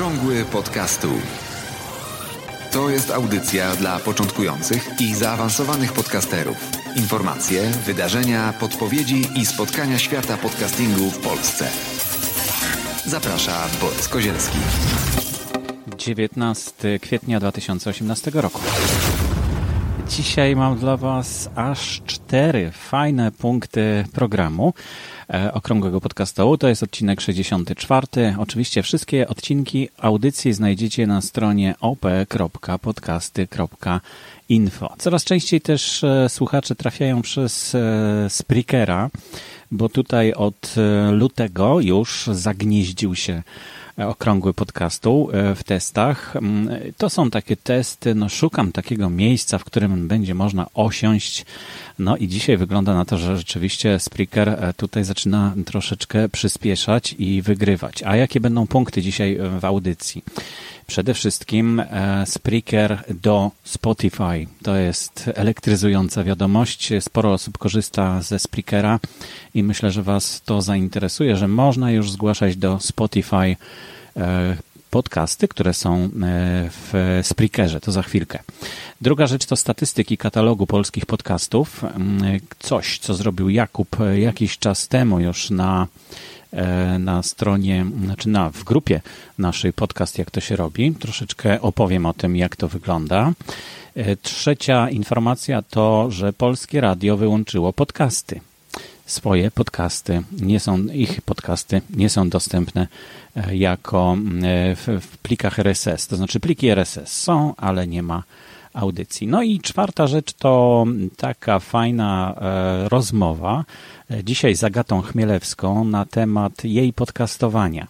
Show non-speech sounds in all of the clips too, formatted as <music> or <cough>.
Okrągły podcastu. To jest audycja dla początkujących i zaawansowanych podcasterów. Informacje, wydarzenia, podpowiedzi i spotkania świata podcastingu w Polsce. Zaprasza Borys Kozielski. 19 kwietnia 2018 roku. Dzisiaj mam dla Was aż cztery fajne punkty programu okrągłego podcastu. To jest odcinek 64. Oczywiście wszystkie odcinki audycji znajdziecie na stronie op.podcasty.info. Coraz częściej też e, słuchacze trafiają przez e, Spreakera, bo tutaj od lutego już zagnieździł się okrągły podcastu e, w testach. Mm, to są takie testy, no szukam takiego miejsca, w którym będzie można osiąść. No i dzisiaj wygląda na to, że rzeczywiście Spreaker e, tutaj zaczyna troszeczkę przyspieszać i wygrywać. A jakie będą punkty dzisiaj w audycji? Przede wszystkim e, Spreaker do Spotify. To jest elektryzująca wiadomość. Sporo osób korzysta ze Spreakera i myślę, że Was to zainteresuje, że można już zgłaszać do Spotify e, podcasty, które są e, w Spreakerze. To za chwilkę. Druga rzecz to statystyki katalogu polskich podcastów. Coś, co zrobił Jakub jakiś czas temu już na na stronie, znaczy na, w grupie naszej podcast, jak to się robi. Troszeczkę opowiem o tym, jak to wygląda. E, trzecia informacja to, że Polskie Radio wyłączyło podcasty. Swoje podcasty, nie są, ich podcasty nie są dostępne e, jako w, w plikach RSS. To znaczy pliki RSS są, ale nie ma audycji. No i czwarta rzecz to taka fajna e, rozmowa e, dzisiaj z Agatą Chmielewską na temat jej podcastowania.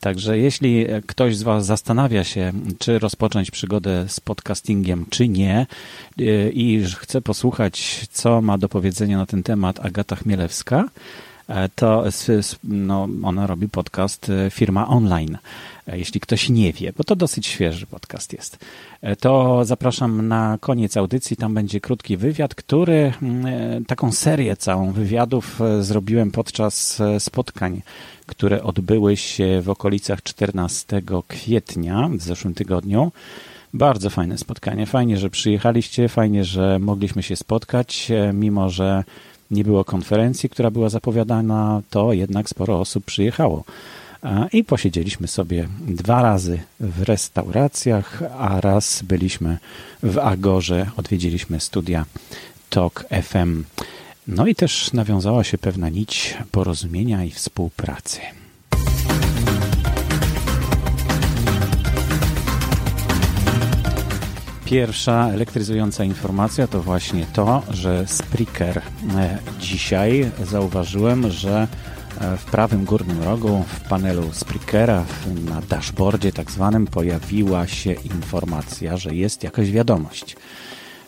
Także jeśli ktoś z Was zastanawia się, czy rozpocząć przygodę z podcastingiem, czy nie, e, i chce posłuchać, co ma do powiedzenia na ten temat Agata Chmielewska, to no, ona robi podcast Firma Online. Jeśli ktoś nie wie, bo to dosyć świeży podcast jest, to zapraszam na koniec audycji. Tam będzie krótki wywiad, który mm, taką serię całą wywiadów e, zrobiłem podczas e, spotkań, które odbyły się w okolicach 14 kwietnia w zeszłym tygodniu. Bardzo fajne spotkanie. Fajnie, że przyjechaliście, fajnie, że mogliśmy się spotkać, e, mimo że nie było konferencji, która była zapowiadana, to jednak sporo osób przyjechało. I posiedzieliśmy sobie dwa razy w restauracjach, a raz byliśmy w Agorze, odwiedziliśmy studia Talk FM. No i też nawiązała się pewna nić porozumienia i współpracy. Pierwsza elektryzująca informacja to właśnie to, że Spreaker e, dzisiaj zauważyłem, że e, w prawym górnym rogu w panelu Spreakera na dashboardzie tak zwanym pojawiła się informacja, że jest jakaś wiadomość.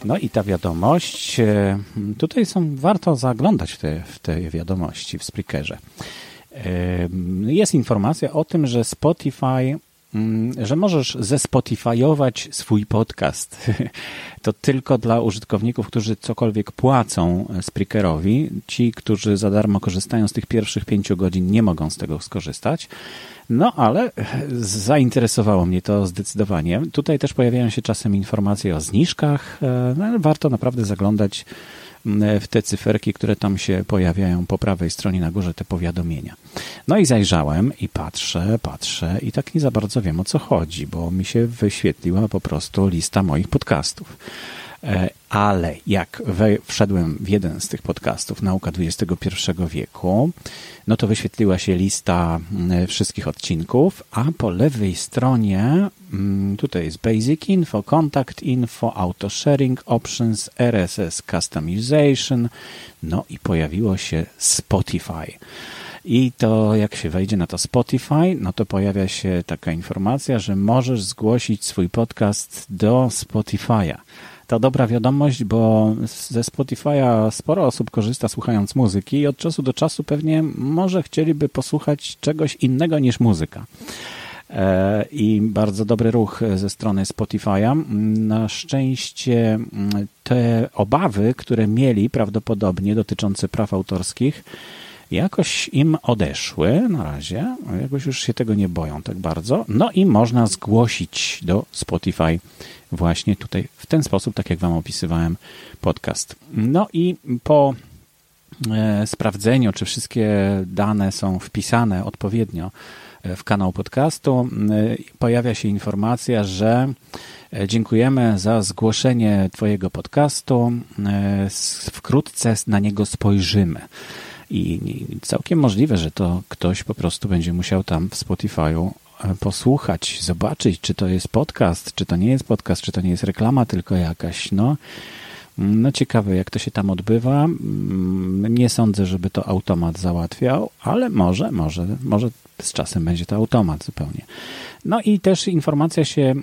No i ta wiadomość, e, tutaj są, warto zaglądać w te, w te wiadomości w Spreakerze. Jest informacja o tym, że Spotify że możesz zespotifyować swój podcast. <laughs> To tylko dla użytkowników, którzy cokolwiek płacą Spreakerowi. Ci, którzy za darmo korzystają z tych pierwszych pięciu godzin, nie mogą z tego skorzystać. No ale zainteresowało mnie to zdecydowanie. Tutaj też pojawiają się czasem informacje o zniżkach. E, no, warto naprawdę zaglądać w te cyferki, które tam się pojawiają po prawej stronie na górze, te powiadomienia. No i zajrzałem i patrzę, patrzę i tak nie za bardzo wiem o co chodzi, bo mi się wyświetliła po prostu lista moich podcastów. E, ale jak wszedłem w jeden z tych podcastów Nauka XXI wieku, no to wyświetliła się lista mm, wszystkich odcinków, a po lewej stronie mm, tutaj jest Basic Info, Contact Info, Auto Sharing Options, RSS Customization, no i pojawiło się Spotify. I to jak się wejdzie na to Spotify, no to pojawia się taka informacja, że możesz zgłosić swój podcast do Spotify'a to dobra wiadomość, bo ze Spotify'a sporo osób korzysta słuchając muzyki i od czasu do czasu pewnie może chcieliby posłuchać czegoś innego niż muzyka. E, I bardzo dobry ruch ze strony Spotify'a. Na szczęście mm, te obawy, które mieli prawdopodobnie dotyczące praw autorskich, jakoś im odeszły na razie, jakoś już się tego nie boją tak bardzo. No i można zgłosić do Spotify właśnie tutaj w ten sposób, tak jak Wam opisywałem podcast. No i po e, sprawdzeniu, czy wszystkie dane są wpisane odpowiednio w kanał podcastu, e, pojawia się informacja, że e, dziękujemy za zgłoszenie Twojego podcastu. Wkrótce na niego spojrzymy. I całkiem możliwe, że to ktoś po prostu będzie musiał tam w Spotify'u e, posłuchać, zobaczyć, czy to jest podcast, czy to nie jest podcast, czy to nie jest reklama tylko jakaś. No, no ciekawe, jak to się tam odbywa. Mm, nie sądzę, żeby to automat załatwiał, ale może, może, może z czasem będzie to automat zupełnie. No i też informacja się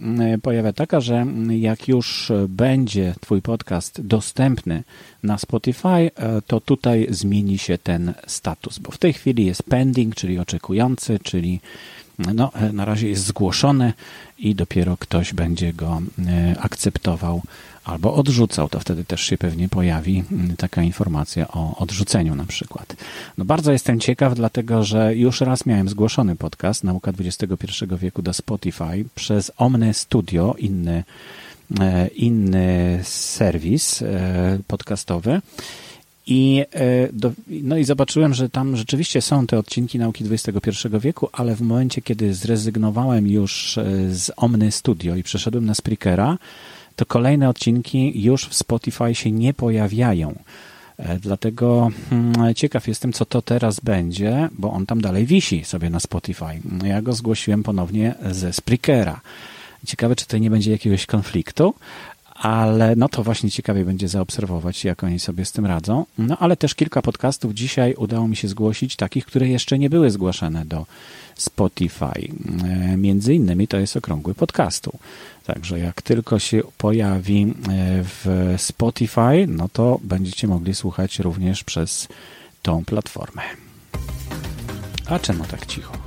pojawia taka, że jak już będzie Twój podcast dostępny na Spotify, e, to tutaj zmieni się ten status, bo w tej chwili jest pending, czyli oczekujący, czyli no, e, na razie jest zgłoszony i dopiero ktoś będzie go e, akceptował albo odrzucał, to wtedy też się pewnie pojawi mm, taka informacja o odrzuceniu na przykład. No bardzo jestem ciekaw, dlatego że już raz miałem zgłoszony podcast Nauka XXI wieku do Spotify przez Omne Studio, inny, e, inny serwis e, podcastowy. I, e, do, no i zobaczyłem, że tam rzeczywiście są te odcinki nauki XXI wieku, ale w momencie, kiedy zrezygnowałem już z Omny Studio i przeszedłem na Spreakera, to kolejne odcinki już w Spotify się nie pojawiają. E, dlatego hmm, ciekaw jestem, co to teraz będzie, bo on tam dalej wisi sobie na Spotify. Ja go zgłosiłem ponownie ze Spreakera. Ciekawe, czy to nie będzie jakiegoś konfliktu, ale no to właśnie ciekawie będzie zaobserwować, jak oni sobie z tym radzą. No ale też kilka podcastów dzisiaj udało mi się zgłosić, takich, które jeszcze nie były zgłaszane do Spotify. E, między innymi to jest okrągły podcastu. Także jak tylko się pojawi e, w Spotify, no to będziecie mogli słuchać również przez tą platformę. A czemu tak cicho?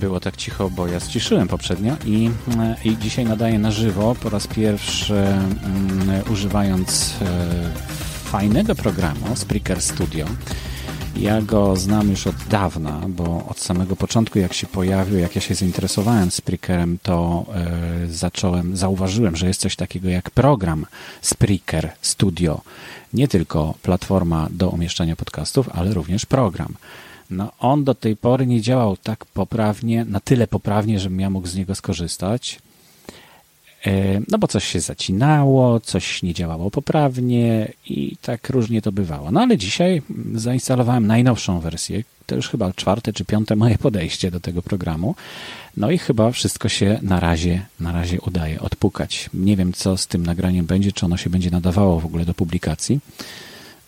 Było tak cicho, bo ja ściszyłem poprzednio i, e, i dzisiaj nadaję na żywo po raz pierwszy um, używając e, fajnego programu Spreaker Studio. Ja go znam już od dawna, bo od samego początku, jak się pojawił, jak ja się zainteresowałem Spreakerem, to e, zacząłem, zauważyłem, że jest coś takiego jak program Spreaker Studio. Nie tylko platforma do umieszczania podcastów, ale również program. No, on do tej pory nie działał tak poprawnie, na tyle poprawnie, żebym ja mógł z niego skorzystać. E, no bo coś się zacinało, coś nie działało poprawnie i tak różnie to bywało. No ale dzisiaj zainstalowałem najnowszą wersję, to już chyba czwarte czy piąte moje podejście do tego programu. No i chyba wszystko się na razie, na razie udaje odpukać. Nie wiem, co z tym nagraniem będzie, czy ono się będzie nadawało w ogóle do publikacji.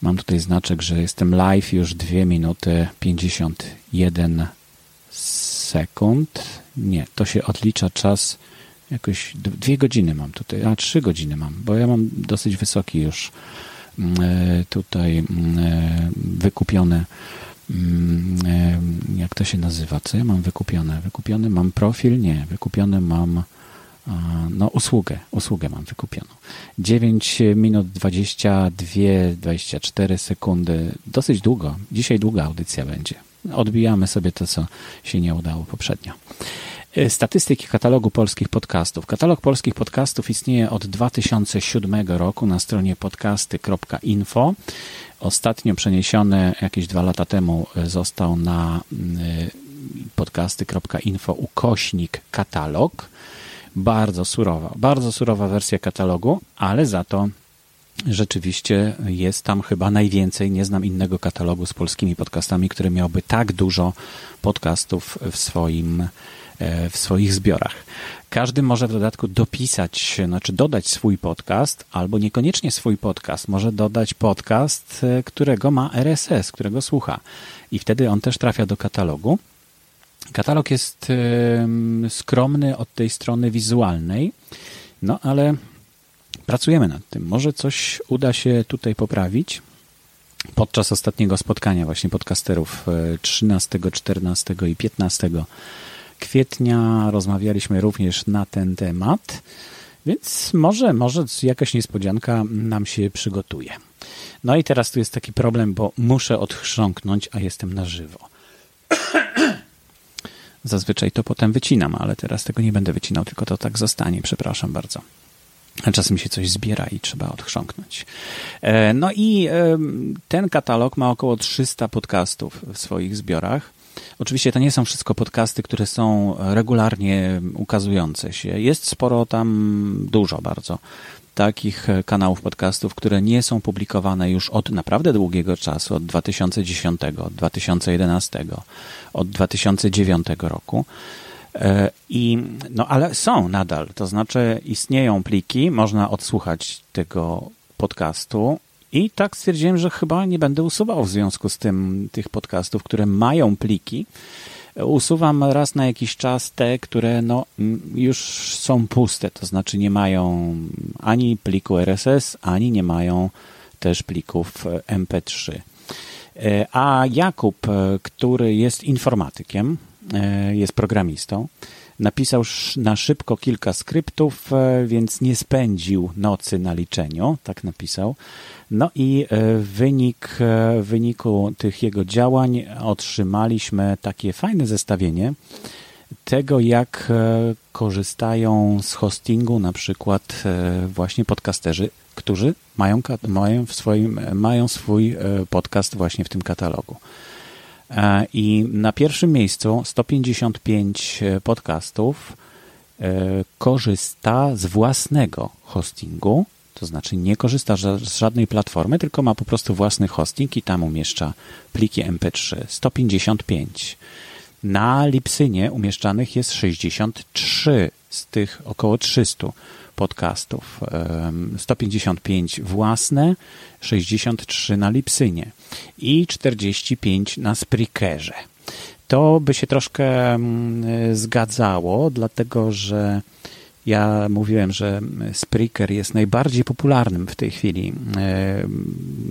Mam tutaj znaczek, że jestem live już 2 minuty 51 sekund. Nie, to się odlicza czas jakoś dwie godziny mam tutaj, a trzy godziny mam, bo ja mam dosyć wysoki już mm, e, tutaj mm, e, wykupione mm, jak to się nazywa, co ja mam wykupione? Wykupiony mam profil? Nie, wykupiony mam no usługę, usługę mam wykupioną. 9 minut 22, 24 sekundy, dosyć długo. Dzisiaj długa audycja będzie. Odbijamy sobie to, co się nie udało poprzednio. E, statystyki katalogu polskich podcastów. Katalog polskich podcastów istnieje od 2007 roku na stronie podcasty.info. Ostatnio przeniesiony jakieś dwa lata temu e, został na e, podcasty.info ukośnik katalog. Bardzo surowa, bardzo surowa wersja katalogu, ale za to rzeczywiście jest tam chyba najwięcej. Nie znam innego katalogu z polskimi podcastami, który miałby tak dużo podcastów w swoim E, w swoich zbiorach. Każdy może w dodatku dopisać, znaczy dodać swój podcast, albo niekoniecznie swój podcast. Może dodać podcast, e, którego ma RSS, którego słucha. I wtedy on też trafia do katalogu. Katalog jest skromny od tej strony wizualnej, no ale pracujemy nad tym. Może coś uda się tutaj poprawić. Podczas ostatniego spotkania właśnie podcasterów 13, e, 14 i 15 kwietnia rozmawialiśmy również na ten temat Więc może, może jakaś niespodzianka nam się przygotuje. No i teraz tu jest taki problem, bo muszę odchrząknąć, a jestem na żywo. Zazwyczaj to potem wycinam, ale teraz tego nie będę wycinał, tylko to tak zostanie. Przepraszam bardzo. Czasem się coś zbiera i trzeba odchrząknąć. E, no i ten katalog ma około 300 podcastów w swoich zbiorach. Oczywiście to nie są wszystko podcasty, które są regularnie ukazujące się. Jest sporo tam, dużo bardzo takich kanałów podcastów, które nie są publikowane już od naprawdę długiego czasu, od 2010, od 2011, od 2009 roku. E, I, no ale są nadal, to znaczy istnieją pliki, można odsłuchać tego podcastu i tak stwierdziłem, że chyba nie będę usuwał w związku z tym tych podcastów, które mają pliki. Usuwam raz na jakiś czas te, które no, już są puste, to znaczy nie mają ani pliku RSS, ani nie mają też plików MP3. E, a Jakub, e, który jest informatykiem, e, jest programistą, napisał na szybko kilka skryptów, więc nie spędził nocy na liczeniu, tak napisał. No i w wynik, w wyniku tych jego działań otrzymaliśmy takie fajne zestawienie tego, jak korzystają z hostingu na przykład właśnie podcasterzy którzy mają, mają, w swoim, mają swój e, podcast właśnie w tym katalogu. E, I na pierwszym miejscu 155 e, podcastów korzysta z własnego hostingu, to znaczy nie korzysta z żadnej platformy, tylko ma po prostu własny hosting i tam umieszcza pliki MP3. 155. Na Lipsynie umieszczanych jest 63 z tych około 300 podcastów. 155 własne, 63 na Lipsynie i 45 na Spreakerze. To by się troszkę zgadzało, dlatego że ja mówiłem, że Spreaker jest najbardziej popularnym w tej chwili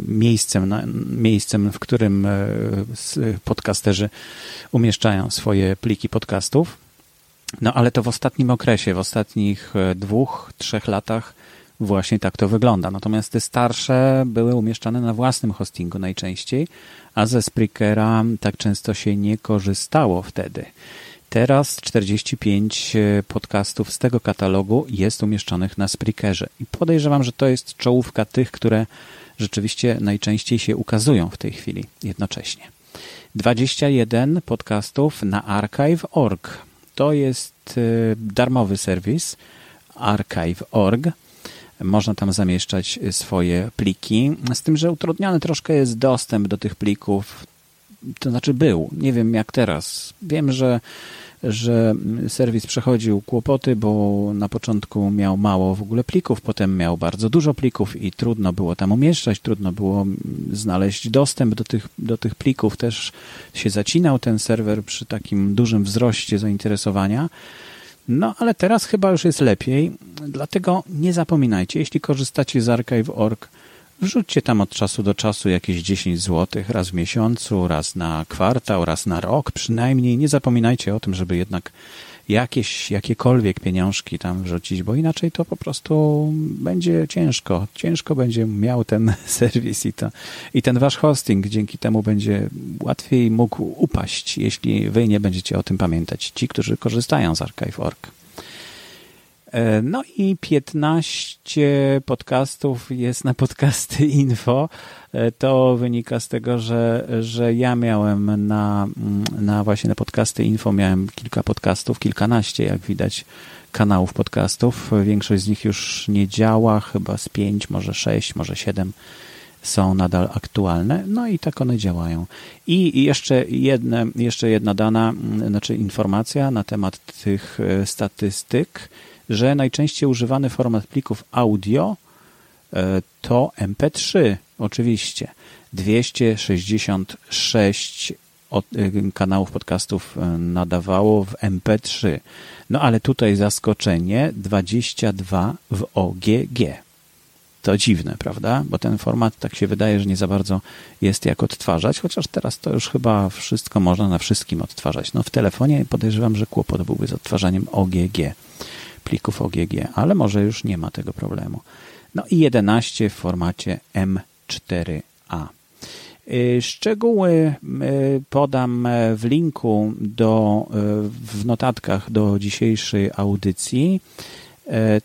miejscem, miejscem w którym e, podcasterzy umieszczają swoje pliki podcastów. No ale to w ostatnim okresie, w ostatnich e, dwóch, trzech latach właśnie tak to wygląda. Natomiast te starsze były umieszczane na własnym hostingu najczęściej, a ze Spreakera tak często się nie korzystało wtedy. Teraz 45 e, podcastów z tego katalogu jest umieszczonych na Spreakerze i podejrzewam, że to jest czołówka tych, które rzeczywiście najczęściej się ukazują w tej chwili jednocześnie. 21 podcastów na archive.org to jest y, darmowy serwis archive.org. Można tam zamieszczać swoje pliki, z tym, że utrudniony troszkę jest dostęp do tych plików. To znaczy był, nie wiem jak teraz. Wiem, że że serwis przechodził kłopoty, bo na początku miał mało w ogóle plików, potem miał bardzo dużo plików i trudno było tam umieszczać, trudno było znaleźć dostęp do tych, do tych plików. Też się zacinał ten serwer przy takim dużym wzroście zainteresowania. No, ale teraz chyba już jest lepiej, dlatego nie zapominajcie, jeśli korzystacie z archive.org, Wrzućcie tam od czasu do czasu jakieś 10 zł, raz w miesiącu, raz na kwartał, raz na rok przynajmniej. Nie zapominajcie o tym, żeby jednak jakieś, jakiekolwiek pieniążki tam wrzucić, bo inaczej to po prostu będzie ciężko. Ciężko będzie miał ten <laughs> serwis i, to, i ten wasz hosting. Dzięki temu będzie łatwiej mógł upaść, jeśli wy nie będziecie o tym pamiętać. Ci, którzy korzystają z Archive.org. E, no i 15 podcastów jest na podcasty info. E, to wynika z tego, że, że ja miałem na, na właśnie na podcasty info miałem kilka podcastów, kilkanaście, jak widać, kanałów podcastów. Większość z nich już nie działa, chyba z pięć, może sześć, może siedem są nadal aktualne, no i tak one działają. I jeszcze, jedne, jeszcze jedna dana, znaczy informacja na temat tych e, statystyk że najczęściej używany format plików audio e, to MP3, oczywiście. 266 e, kanałów podcastów e, nadawało w MP3. No ale tutaj zaskoczenie 22 w OGG. To dziwne, prawda? Bo ten format tak się wydaje, że nie za bardzo jest jak odtwarzać, chociaż teraz to już chyba wszystko można na wszystkim odtwarzać. No w telefonie podejrzewam, że kłopot byłby z odtwarzaniem OGG plików OGG, ale może już nie ma tego problemu. No i 11 w formacie M4A. Y, szczegóły y, podam w linku do, w notatkach do dzisiejszej audycji.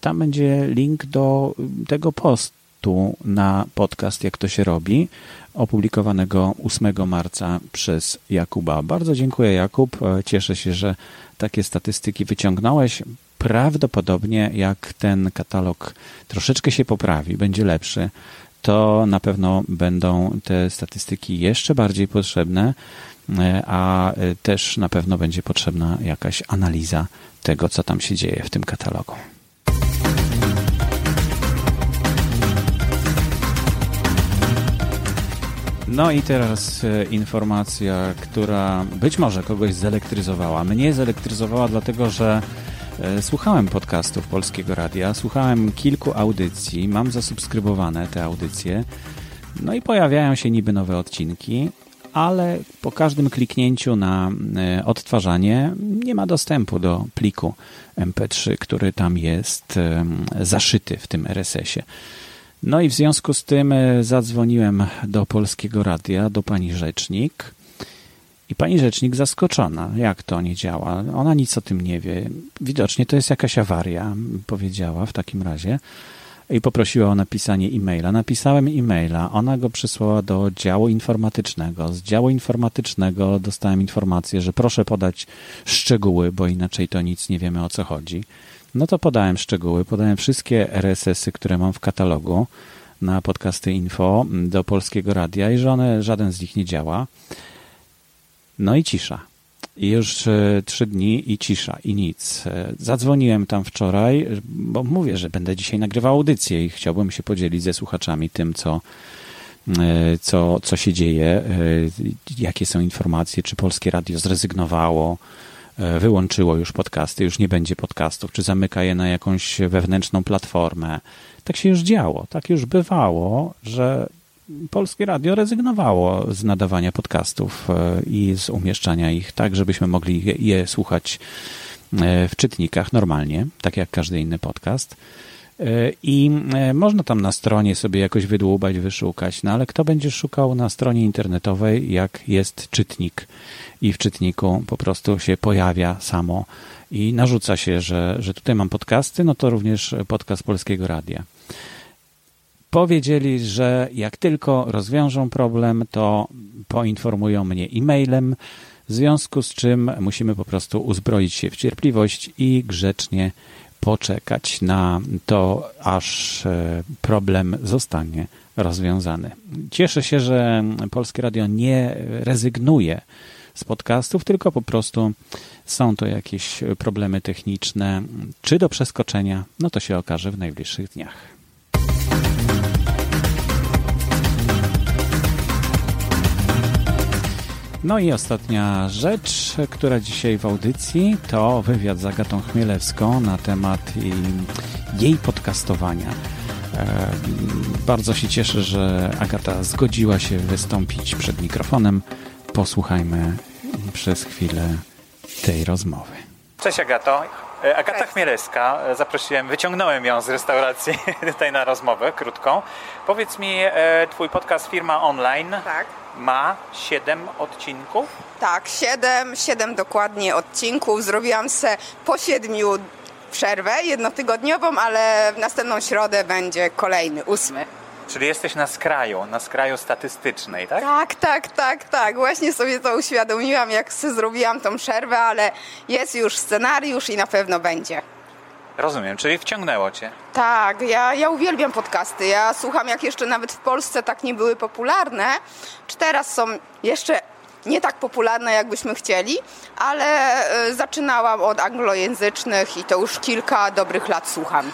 Tam będzie link do tego postu na podcast, jak to się robi, opublikowanego 8 marca przez Jakuba. Bardzo dziękuję, Jakub. Cieszę się, że takie statystyki wyciągnąłeś. Prawdopodobnie, jak ten katalog troszeczkę się poprawi, będzie lepszy, to na pewno będą te statystyki jeszcze bardziej potrzebne, e, a też na pewno będzie potrzebna jakaś analiza tego, co tam się dzieje w tym katalogu. No i teraz e, informacja, która być może kogoś zelektryzowała. Mnie zelektryzowała dlatego, że e, słuchałem podcastów Polskiego Radia, słuchałem kilku audycji, mam zasubskrybowane te audycje, no i pojawiają się niby nowe odcinki, ale po każdym kliknięciu na e, odtwarzanie nie ma dostępu do pliku MP3, który tam jest zaszyty w tym RSS-ie. No i w związku z tym e, zadzwoniłem do Polskiego Radia, do pani rzecznik. I pani rzecznik zaskoczona, jak to nie działa. Ona nic o tym nie wie. Widocznie to jest jakaś awaria, powiedziała w takim razie. I poprosiła o napisanie e-maila. Napisałem e-maila, ona go przysłała do działu informatycznego. Z działu informatycznego dostałem informację, że proszę podać szczegóły, bo inaczej to nic nie wiemy o co chodzi. No to podałem szczegóły, podałem wszystkie RSS-y, które mam w katalogu na podcasty info do polskiego radia i że one, żaden z nich nie działa. No i cisza. I już e, trzy dni i cisza, i nic. E, zadzwoniłem tam wczoraj, bo mówię, że będę dzisiaj nagrywał audycję i chciałbym się podzielić ze słuchaczami tym, co, e, co, co się dzieje, jakie są informacje, czy polskie radio zrezygnowało wyłączyło już podcasty, już nie będzie podcastów, czy zamyka je na jakąś wewnętrzną platformę. Tak się już działo, tak już bywało, że Polskie Radio rezygnowało z nadawania podcastów e, i z umieszczania ich tak, żebyśmy mogli je, słuchać e, w czytnikach normalnie, tak jak każdy inny podcast. I można tam na stronie sobie jakoś wydłubać, wyszukać, no ale kto będzie szukał na stronie internetowej, jak jest czytnik i w czytniku po prostu się pojawia samo i narzuca się, że, że tutaj mam podcasty, no to również podcast Polskiego Radia. Powiedzieli, że jak tylko rozwiążą problem, to poinformują mnie e-mailem, w związku z czym musimy po prostu uzbroić się w cierpliwość i grzecznie poczekać na to, aż e, problem zostanie rozwiązany. Cieszę się, że Polskie Radio nie rezygnuje z podcastów, tylko po prostu są to jakieś problemy techniczne, czy do przeskoczenia, no to się okaże w najbliższych dniach. No i ostatnia rzecz, która dzisiaj w audycji, to wywiad z Agatą Chmielewską na temat jej podcastowania. E, bardzo się cieszę, że Agata zgodziła się wystąpić przed mikrofonem posłuchajmy przez chwilę tej rozmowy. Cześć Agato. E, Agata Cześć. Chmielewska, e, zaprosiłem, wyciągnąłem ją z restauracji <laughs> tutaj na rozmowę krótką. Powiedz mi, twój podcast Firma Online tak. Ma 7 odcinków? Tak, 7, 7 dokładnie odcinków. Zrobiłam se po 7 przerwę jednotygodniową, ale w następną środę będzie kolejny, ósmy. Czyli jesteś na skraju, na skraju statystycznej, tak? Tak, tak, tak, tak. Właśnie sobie to uświadomiłam, jak zrobiłam tą przerwę, ale jest już scenariusz i na pewno będzie. Rozumiem, czyli wciągnęło cię. Tak, ja, ja uwielbiam podcasty. Ja słucham, jak jeszcze nawet w Polsce tak nie były popularne, czy teraz są jeszcze nie tak popularne, jakbyśmy chcieli, ale y, zaczynałam od anglojęzycznych i to już kilka dobrych lat słucham.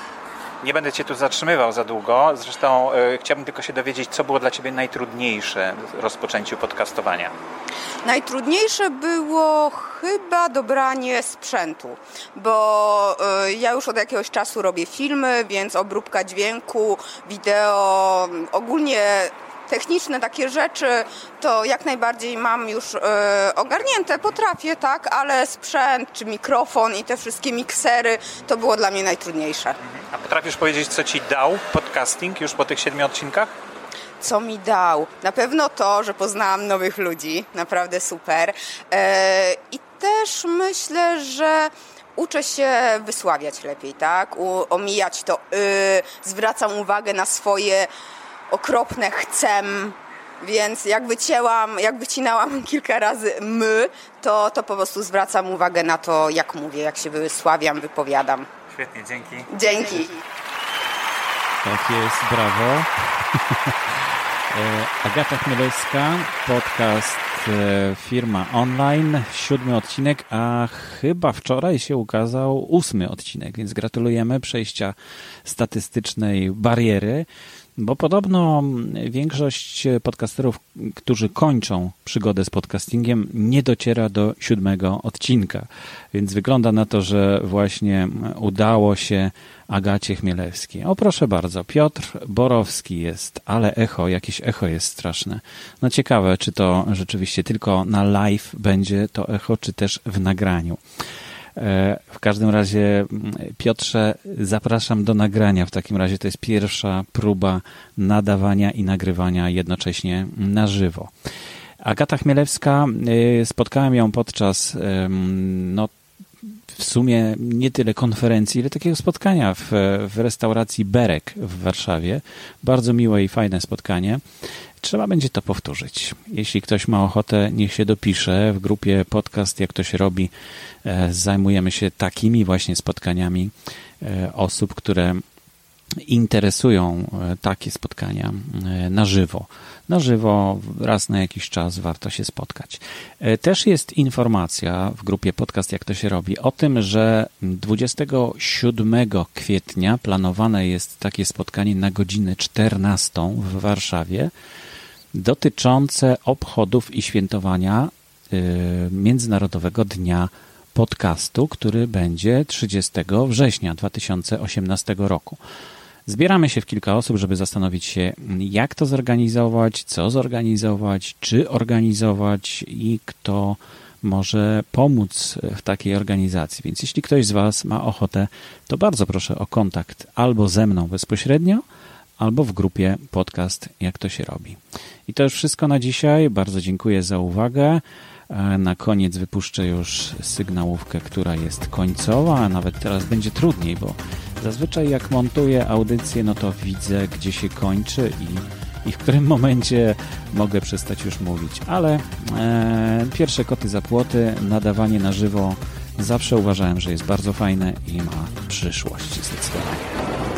Nie będę Cię tu zatrzymywał za długo. Zresztą y, chciałbym tylko się dowiedzieć, co było dla Ciebie najtrudniejsze w rozpoczęciu podcastowania. Najtrudniejsze było chyba dobranie sprzętu, bo y, ja już od jakiegoś czasu robię filmy, więc obróbka dźwięku, wideo, ogólnie techniczne takie rzeczy to jak najbardziej mam już e, ogarnięte, potrafię, tak, ale sprzęt czy mikrofon i te wszystkie miksery to było dla mnie najtrudniejsze. A potrafisz powiedzieć, co ci dał podcasting już po tych siedmiu odcinkach? Co mi dał? Na pewno to, że poznałam nowych ludzi, naprawdę super. E, I też myślę, że uczę się wysławiać lepiej, tak? Omijać to y, zwracam uwagę na swoje okropne chcem, więc jak wycięłam, jak wycinałam <laughs> kilka razy my, to, to po prostu zwracam uwagę na to, jak mówię, jak się wysławiam, wypowiadam. Świetnie, dzięki. Dzięki. Tak jest, brawo. <laughs> E, Agata Chmielewska, podcast e, Firma Online, siódmy odcinek, a chyba wczoraj się ukazał ósmy odcinek, więc gratulujemy przejścia statystycznej bariery. Bo podobno większość podcasterów, którzy kończą przygodę z podcastingiem, nie dociera do siódmego odcinka. Więc wygląda na to, że właśnie udało się Agacie Chmielewskiej. O proszę bardzo, Piotr Borowski jest, ale echo, jakieś echo jest straszne. No ciekawe, czy to rzeczywiście tylko na live będzie to echo, czy też w nagraniu. E, w każdym razie, Piotrze, zapraszam do nagrania. W takim razie to jest pierwsza próba nadawania i nagrywania jednocześnie na żywo. Agata Chmielewska, e, spotkałem ją podczas no, w sumie nie tyle konferencji, ile takiego spotkania w, w restauracji Berek w Warszawie. Bardzo miłe i fajne spotkanie. Trzeba będzie to powtórzyć. Jeśli ktoś ma ochotę, niech się dopisze. W grupie podcast, jak to się robi, e, zajmujemy się takimi właśnie spotkaniami e, osób, które interesują e, takie spotkania na żywo. Na żywo, raz na jakiś czas warto się spotkać. Też jest informacja w grupie podcast, jak to się robi, o tym, że 27 kwietnia planowane jest takie spotkanie na godzinę 14 w Warszawie dotyczące obchodów i świętowania y, Międzynarodowego Dnia Podcastu, który będzie 30 września 2018 roku. Zbieramy się w kilka osób, żeby zastanowić się, jak to zorganizować, co zorganizować, czy organizować i kto może pomóc w takiej organizacji. Więc jeśli ktoś z Was ma ochotę, to bardzo proszę o kontakt albo ze mną bezpośrednio, albo w grupie podcast Jak to się robi. I to już wszystko na dzisiaj. Bardzo dziękuję za uwagę. E, na koniec wypuszczę już sygnałówkę, która jest końcowa, a nawet teraz będzie trudniej, bo zazwyczaj jak montuję audycję, no to widzę, gdzie się kończy i, i w którym <laughs> momencie mogę przestać już mówić. Ale e, pierwsze koty za płoty, nadawanie na żywo zawsze uważałem, że jest bardzo fajne i ma przyszłość zdecydowanie.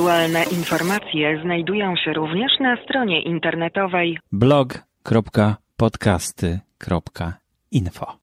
Aktualne informacje znajdują się również na stronie internetowej blog.podcasty.info.